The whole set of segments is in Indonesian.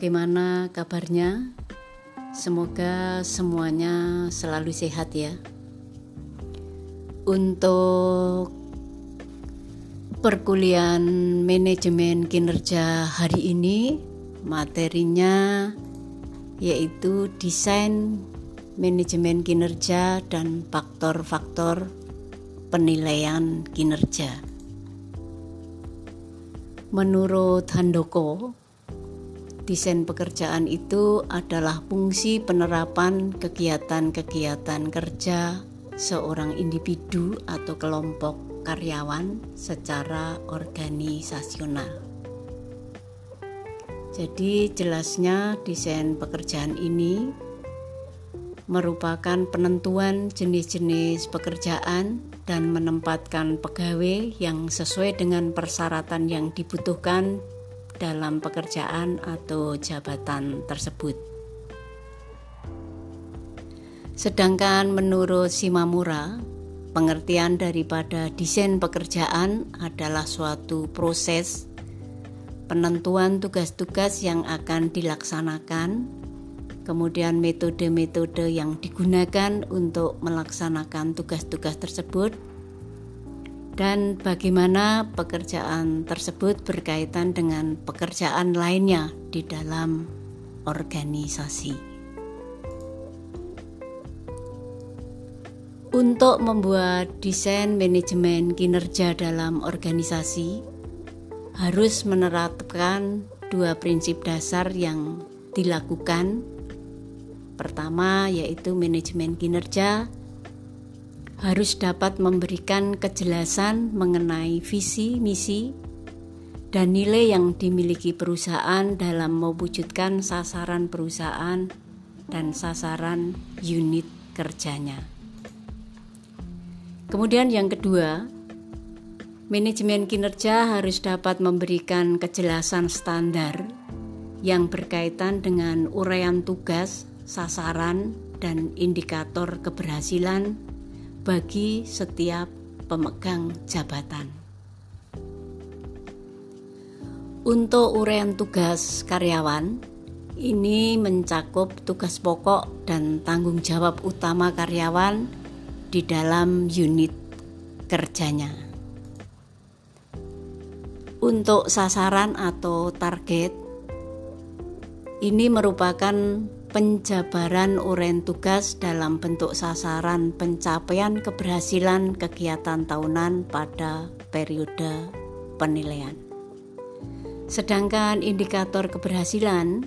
Bagaimana kabarnya? Semoga semuanya selalu sehat ya. Untuk perkuliahan manajemen kinerja hari ini, materinya yaitu desain manajemen kinerja dan faktor-faktor penilaian kinerja. Menurut Handoko, desain pekerjaan itu adalah fungsi penerapan kegiatan-kegiatan kerja seorang individu atau kelompok karyawan secara organisasional. Jadi, jelasnya desain pekerjaan ini merupakan penentuan jenis-jenis pekerjaan dan menempatkan pegawai yang sesuai dengan persyaratan yang dibutuhkan dalam pekerjaan atau jabatan tersebut. Sedangkan menurut Simamura, pengertian daripada desain pekerjaan adalah suatu proses penentuan tugas-tugas yang akan dilaksanakan kemudian metode-metode yang digunakan untuk melaksanakan tugas-tugas tersebut, dan bagaimana pekerjaan tersebut berkaitan dengan pekerjaan lainnya di dalam organisasi. Untuk membuat desain manajemen kinerja dalam organisasi, harus menerapkan dua prinsip dasar yang dilakukan Pertama, yaitu manajemen kinerja harus dapat memberikan kejelasan mengenai visi, misi, dan nilai yang dimiliki perusahaan dalam mewujudkan sasaran perusahaan dan sasaran unit kerjanya. Kemudian, yang kedua, manajemen kinerja harus dapat memberikan kejelasan standar yang berkaitan dengan uraian tugas sasaran, dan indikator keberhasilan bagi setiap pemegang jabatan. Untuk uraian tugas karyawan, ini mencakup tugas pokok dan tanggung jawab utama karyawan di dalam unit kerjanya. Untuk sasaran atau target, ini merupakan penjabaran uren tugas dalam bentuk sasaran pencapaian keberhasilan kegiatan tahunan pada periode penilaian. Sedangkan indikator keberhasilan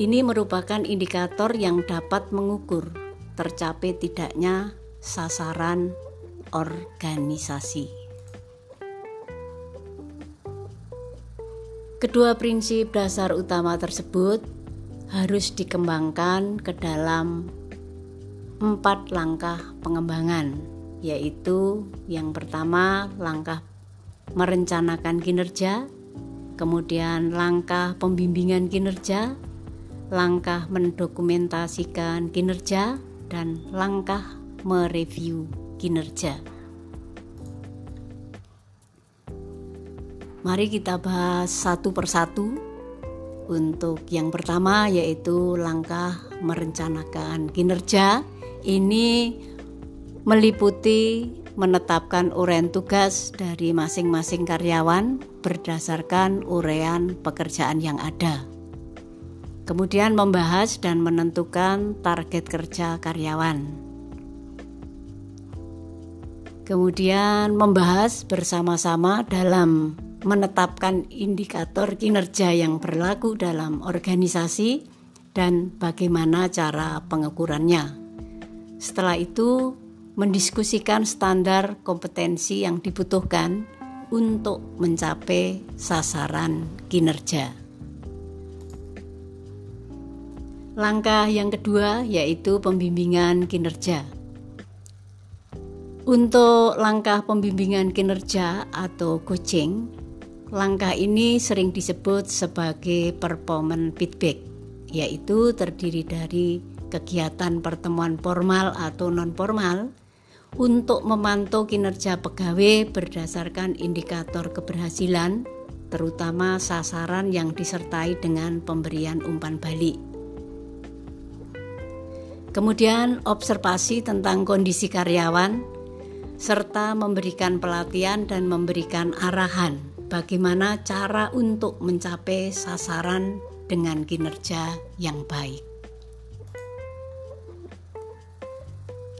ini merupakan indikator yang dapat mengukur tercapai tidaknya sasaran organisasi. Kedua prinsip dasar utama tersebut harus dikembangkan ke dalam empat langkah pengembangan, yaitu yang pertama langkah merencanakan kinerja, kemudian langkah pembimbingan kinerja, langkah mendokumentasikan kinerja, dan langkah mereview kinerja. Mari kita bahas satu persatu untuk yang pertama yaitu langkah merencanakan kinerja ini meliputi menetapkan urean tugas dari masing-masing karyawan berdasarkan urean pekerjaan yang ada. Kemudian membahas dan menentukan target kerja karyawan. Kemudian membahas bersama-sama dalam menetapkan indikator kinerja yang berlaku dalam organisasi dan bagaimana cara pengukurannya. Setelah itu, mendiskusikan standar kompetensi yang dibutuhkan untuk mencapai sasaran kinerja. Langkah yang kedua yaitu pembimbingan kinerja. Untuk langkah pembimbingan kinerja atau coaching, Langkah ini sering disebut sebagai performance feedback, yaitu terdiri dari kegiatan pertemuan formal atau non-formal untuk memantau kinerja pegawai berdasarkan indikator keberhasilan, terutama sasaran yang disertai dengan pemberian umpan balik. Kemudian observasi tentang kondisi karyawan serta memberikan pelatihan dan memberikan arahan bagaimana cara untuk mencapai sasaran dengan kinerja yang baik.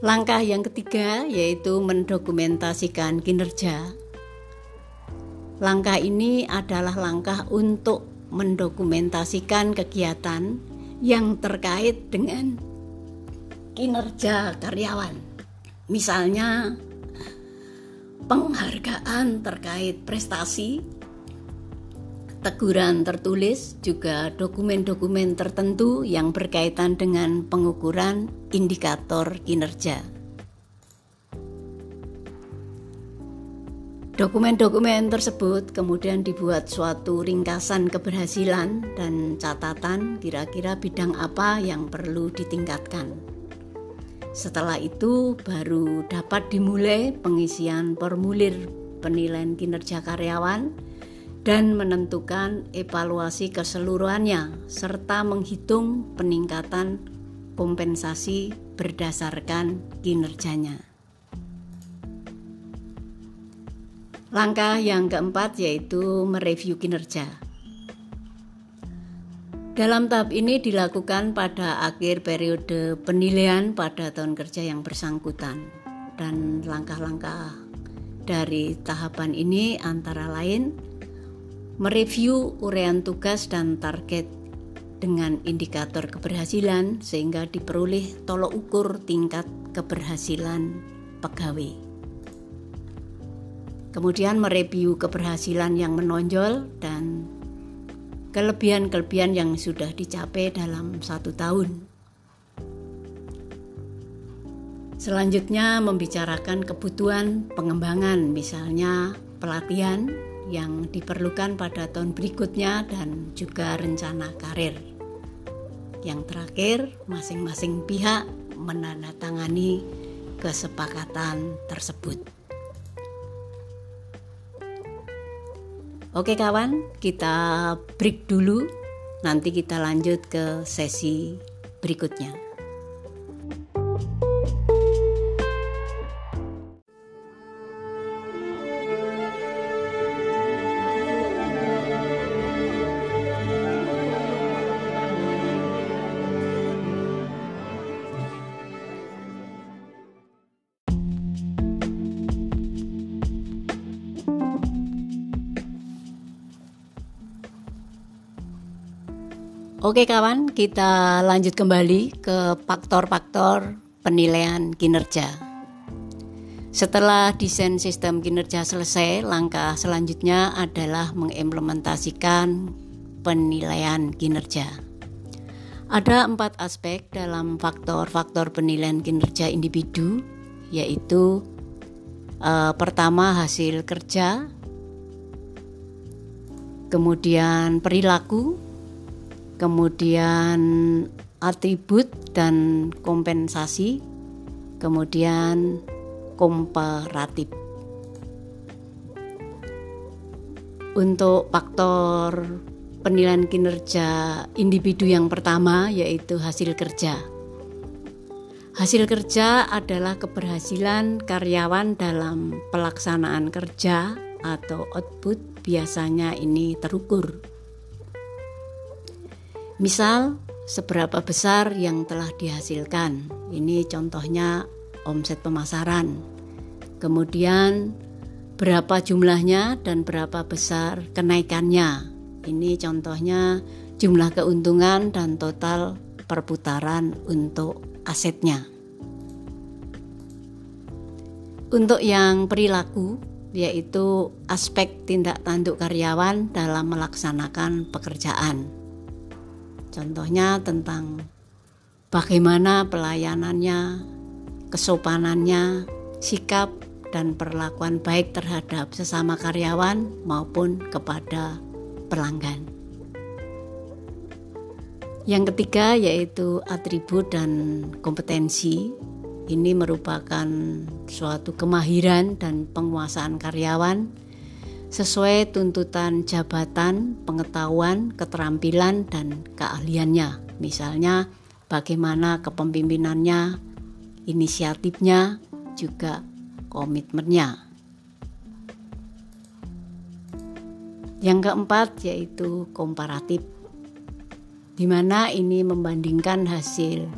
Langkah yang ketiga yaitu mendokumentasikan kinerja Langkah ini adalah langkah untuk mendokumentasikan kegiatan yang terkait dengan kinerja karyawan. Misalnya penghargaan terkait prestasi, teguran tertulis, juga dokumen-dokumen tertentu yang berkaitan dengan pengukuran indikator kinerja. Dokumen-dokumen tersebut kemudian dibuat suatu ringkasan keberhasilan dan catatan kira-kira bidang apa yang perlu ditingkatkan. Setelah itu baru dapat dimulai pengisian formulir penilaian kinerja karyawan dan menentukan evaluasi keseluruhannya serta menghitung peningkatan kompensasi berdasarkan kinerjanya. Langkah yang keempat yaitu mereview kinerja. Dalam tahap ini dilakukan pada akhir periode penilaian pada tahun kerja yang bersangkutan. Dan langkah-langkah dari tahapan ini antara lain mereview urean tugas dan target dengan indikator keberhasilan sehingga diperoleh tolok ukur tingkat keberhasilan pegawai. Kemudian mereview keberhasilan yang menonjol dan kelebihan-kelebihan yang sudah dicapai dalam satu tahun. Selanjutnya membicarakan kebutuhan pengembangan, misalnya pelatihan yang diperlukan pada tahun berikutnya dan juga rencana karir. Yang terakhir, masing-masing pihak menandatangani kesepakatan tersebut. Oke kawan, kita break dulu. Nanti kita lanjut ke sesi berikutnya. Oke kawan, kita lanjut kembali ke faktor-faktor penilaian kinerja. Setelah desain sistem kinerja selesai, langkah selanjutnya adalah mengimplementasikan penilaian kinerja. Ada empat aspek dalam faktor-faktor penilaian kinerja individu, yaitu eh, pertama hasil kerja, kemudian perilaku, kemudian atribut dan kompensasi, kemudian komparatif. Untuk faktor penilaian kinerja individu yang pertama yaitu hasil kerja. Hasil kerja adalah keberhasilan karyawan dalam pelaksanaan kerja atau output biasanya ini terukur Misal, seberapa besar yang telah dihasilkan. Ini contohnya omset pemasaran. Kemudian berapa jumlahnya dan berapa besar kenaikannya. Ini contohnya jumlah keuntungan dan total perputaran untuk asetnya. Untuk yang perilaku, yaitu aspek tindak tanduk karyawan dalam melaksanakan pekerjaan. Contohnya tentang bagaimana pelayanannya, kesopanannya, sikap dan perlakuan baik terhadap sesama karyawan maupun kepada pelanggan. Yang ketiga yaitu atribut dan kompetensi. Ini merupakan suatu kemahiran dan penguasaan karyawan sesuai tuntutan jabatan, pengetahuan, keterampilan, dan keahliannya. Misalnya, bagaimana kepemimpinannya, inisiatifnya, juga komitmennya. Yang keempat yaitu komparatif, di mana ini membandingkan hasil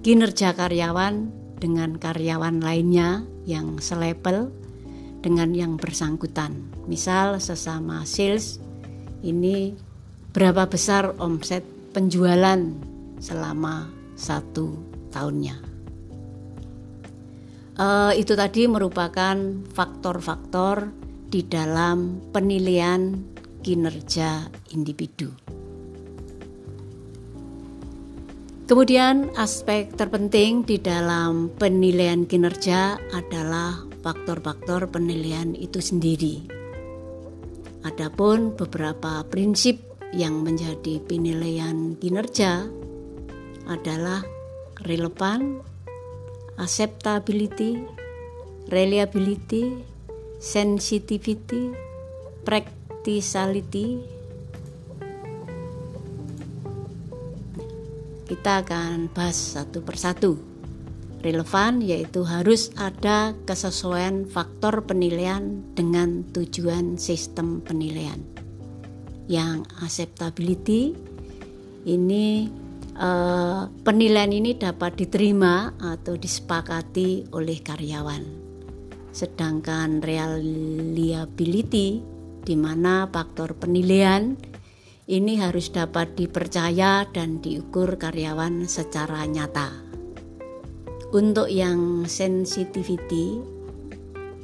kinerja karyawan dengan karyawan lainnya yang selepel dengan yang bersangkutan. Misal sesama sales ini berapa besar omset penjualan selama satu tahunnya. Uh, itu tadi merupakan faktor-faktor di dalam penilaian kinerja individu. Kemudian aspek terpenting di dalam penilaian kinerja adalah faktor-faktor penilaian itu sendiri. Adapun beberapa prinsip yang menjadi penilaian kinerja adalah relevan, acceptability, reliability, sensitivity, practicality, kita akan bahas satu persatu. Relevan yaitu harus ada kesesuaian faktor penilaian dengan tujuan sistem penilaian. Yang acceptability ini eh, penilaian ini dapat diterima atau disepakati oleh karyawan. Sedangkan reliability di mana faktor penilaian ini harus dapat dipercaya dan diukur karyawan secara nyata. Untuk yang sensitivity,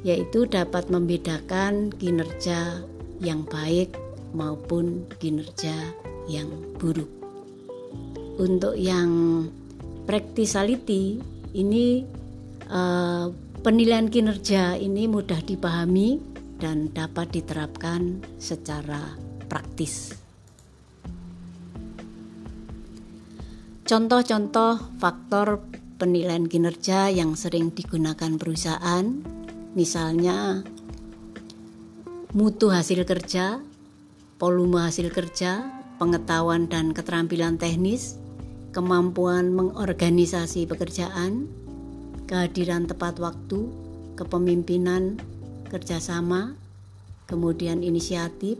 yaitu dapat membedakan kinerja yang baik maupun kinerja yang buruk. Untuk yang practicality, ini eh, penilaian kinerja ini mudah dipahami dan dapat diterapkan secara praktis. Contoh-contoh faktor penilaian kinerja yang sering digunakan perusahaan, misalnya mutu hasil kerja, volume hasil kerja, pengetahuan dan keterampilan teknis, kemampuan mengorganisasi pekerjaan, kehadiran tepat waktu, kepemimpinan, kerjasama, kemudian inisiatif,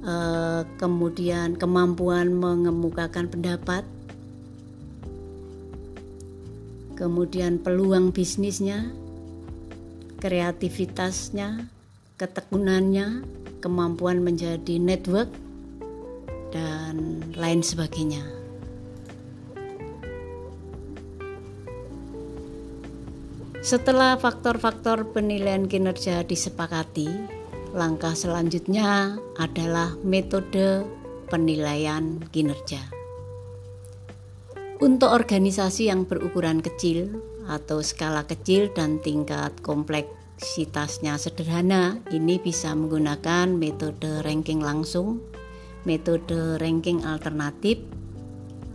eh, kemudian kemampuan mengemukakan pendapat, kemudian peluang bisnisnya, kreativitasnya, ketekunannya, kemampuan menjadi network, dan lain sebagainya. Setelah faktor-faktor penilaian kinerja disepakati, langkah selanjutnya adalah metode penilaian kinerja. Untuk organisasi yang berukuran kecil atau skala kecil dan tingkat kompleksitasnya sederhana, ini bisa menggunakan metode ranking langsung, metode ranking alternatif,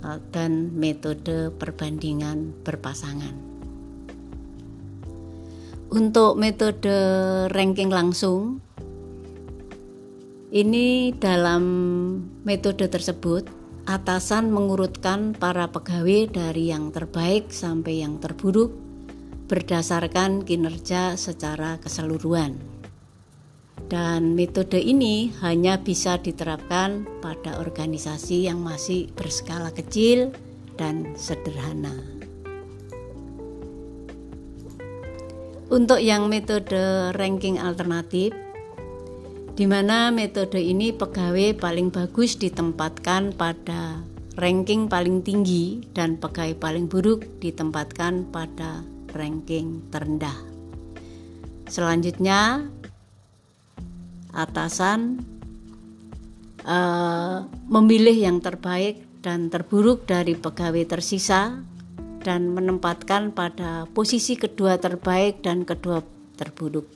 eh, dan metode perbandingan berpasangan. Untuk metode ranking langsung, ini dalam metode tersebut atasan mengurutkan para pegawai dari yang terbaik sampai yang terburuk berdasarkan kinerja secara keseluruhan. Dan metode ini hanya bisa diterapkan pada organisasi yang masih berskala kecil dan sederhana. Untuk yang metode ranking alternatif, di mana metode ini pegawai paling bagus ditempatkan pada ranking paling tinggi dan pegawai paling buruk ditempatkan pada ranking terendah. Selanjutnya, atasan uh, memilih yang terbaik dan terburuk dari pegawai tersisa dan menempatkan pada posisi kedua terbaik dan kedua terburuk.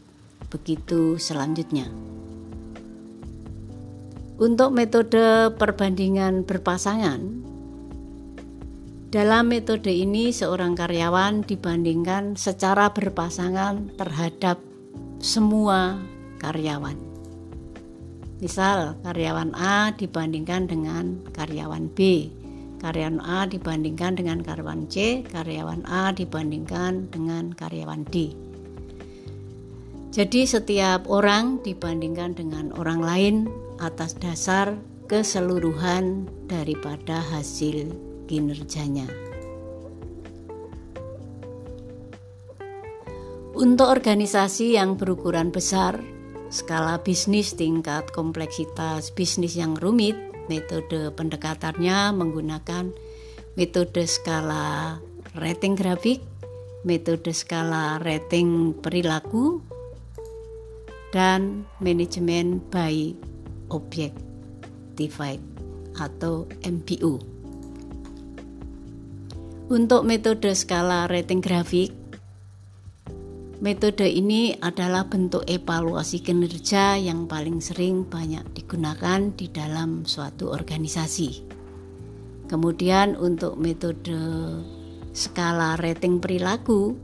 Begitu selanjutnya. Untuk metode perbandingan berpasangan, dalam metode ini seorang karyawan dibandingkan secara berpasangan terhadap semua karyawan. Misal, karyawan A dibandingkan dengan karyawan B, karyawan A dibandingkan dengan karyawan C, karyawan A dibandingkan dengan karyawan D. Jadi, setiap orang dibandingkan dengan orang lain atas dasar keseluruhan daripada hasil kinerjanya. Untuk organisasi yang berukuran besar, skala bisnis tingkat kompleksitas bisnis yang rumit, metode pendekatannya menggunakan metode skala rating grafik, metode skala rating perilaku, dan manajemen by objectified atau MPO. Untuk metode skala rating grafik, Metode ini adalah bentuk evaluasi kinerja yang paling sering banyak digunakan di dalam suatu organisasi. Kemudian untuk metode skala rating perilaku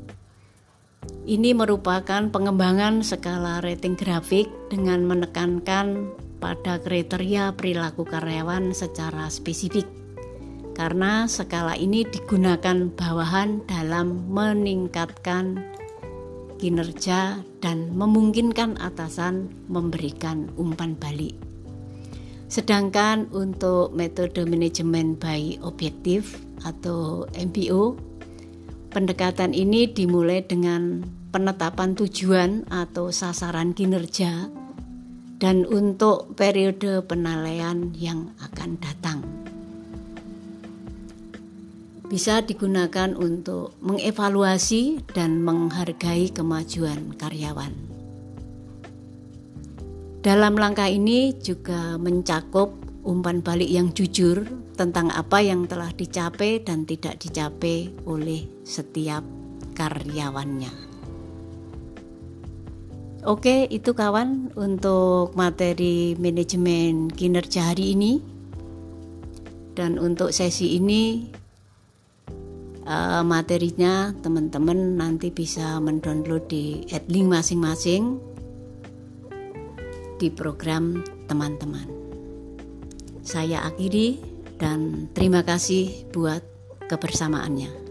ini merupakan pengembangan skala rating grafik dengan menekankan pada kriteria perilaku karyawan secara spesifik. Karena skala ini digunakan bawahan dalam meningkatkan kinerja dan memungkinkan atasan memberikan umpan balik. Sedangkan untuk metode manajemen by objektif atau MBO, pendekatan ini dimulai dengan penetapan tujuan atau sasaran kinerja dan untuk periode penilaian yang akan datang bisa digunakan untuk mengevaluasi dan menghargai kemajuan karyawan. Dalam langkah ini juga mencakup umpan balik yang jujur tentang apa yang telah dicapai dan tidak dicapai oleh setiap karyawannya. Oke, itu kawan untuk materi manajemen kinerja hari ini. Dan untuk sesi ini uh, materinya teman-teman nanti bisa mendownload di link masing-masing di program teman-teman. Saya akhiri dan terima kasih buat kebersamaannya.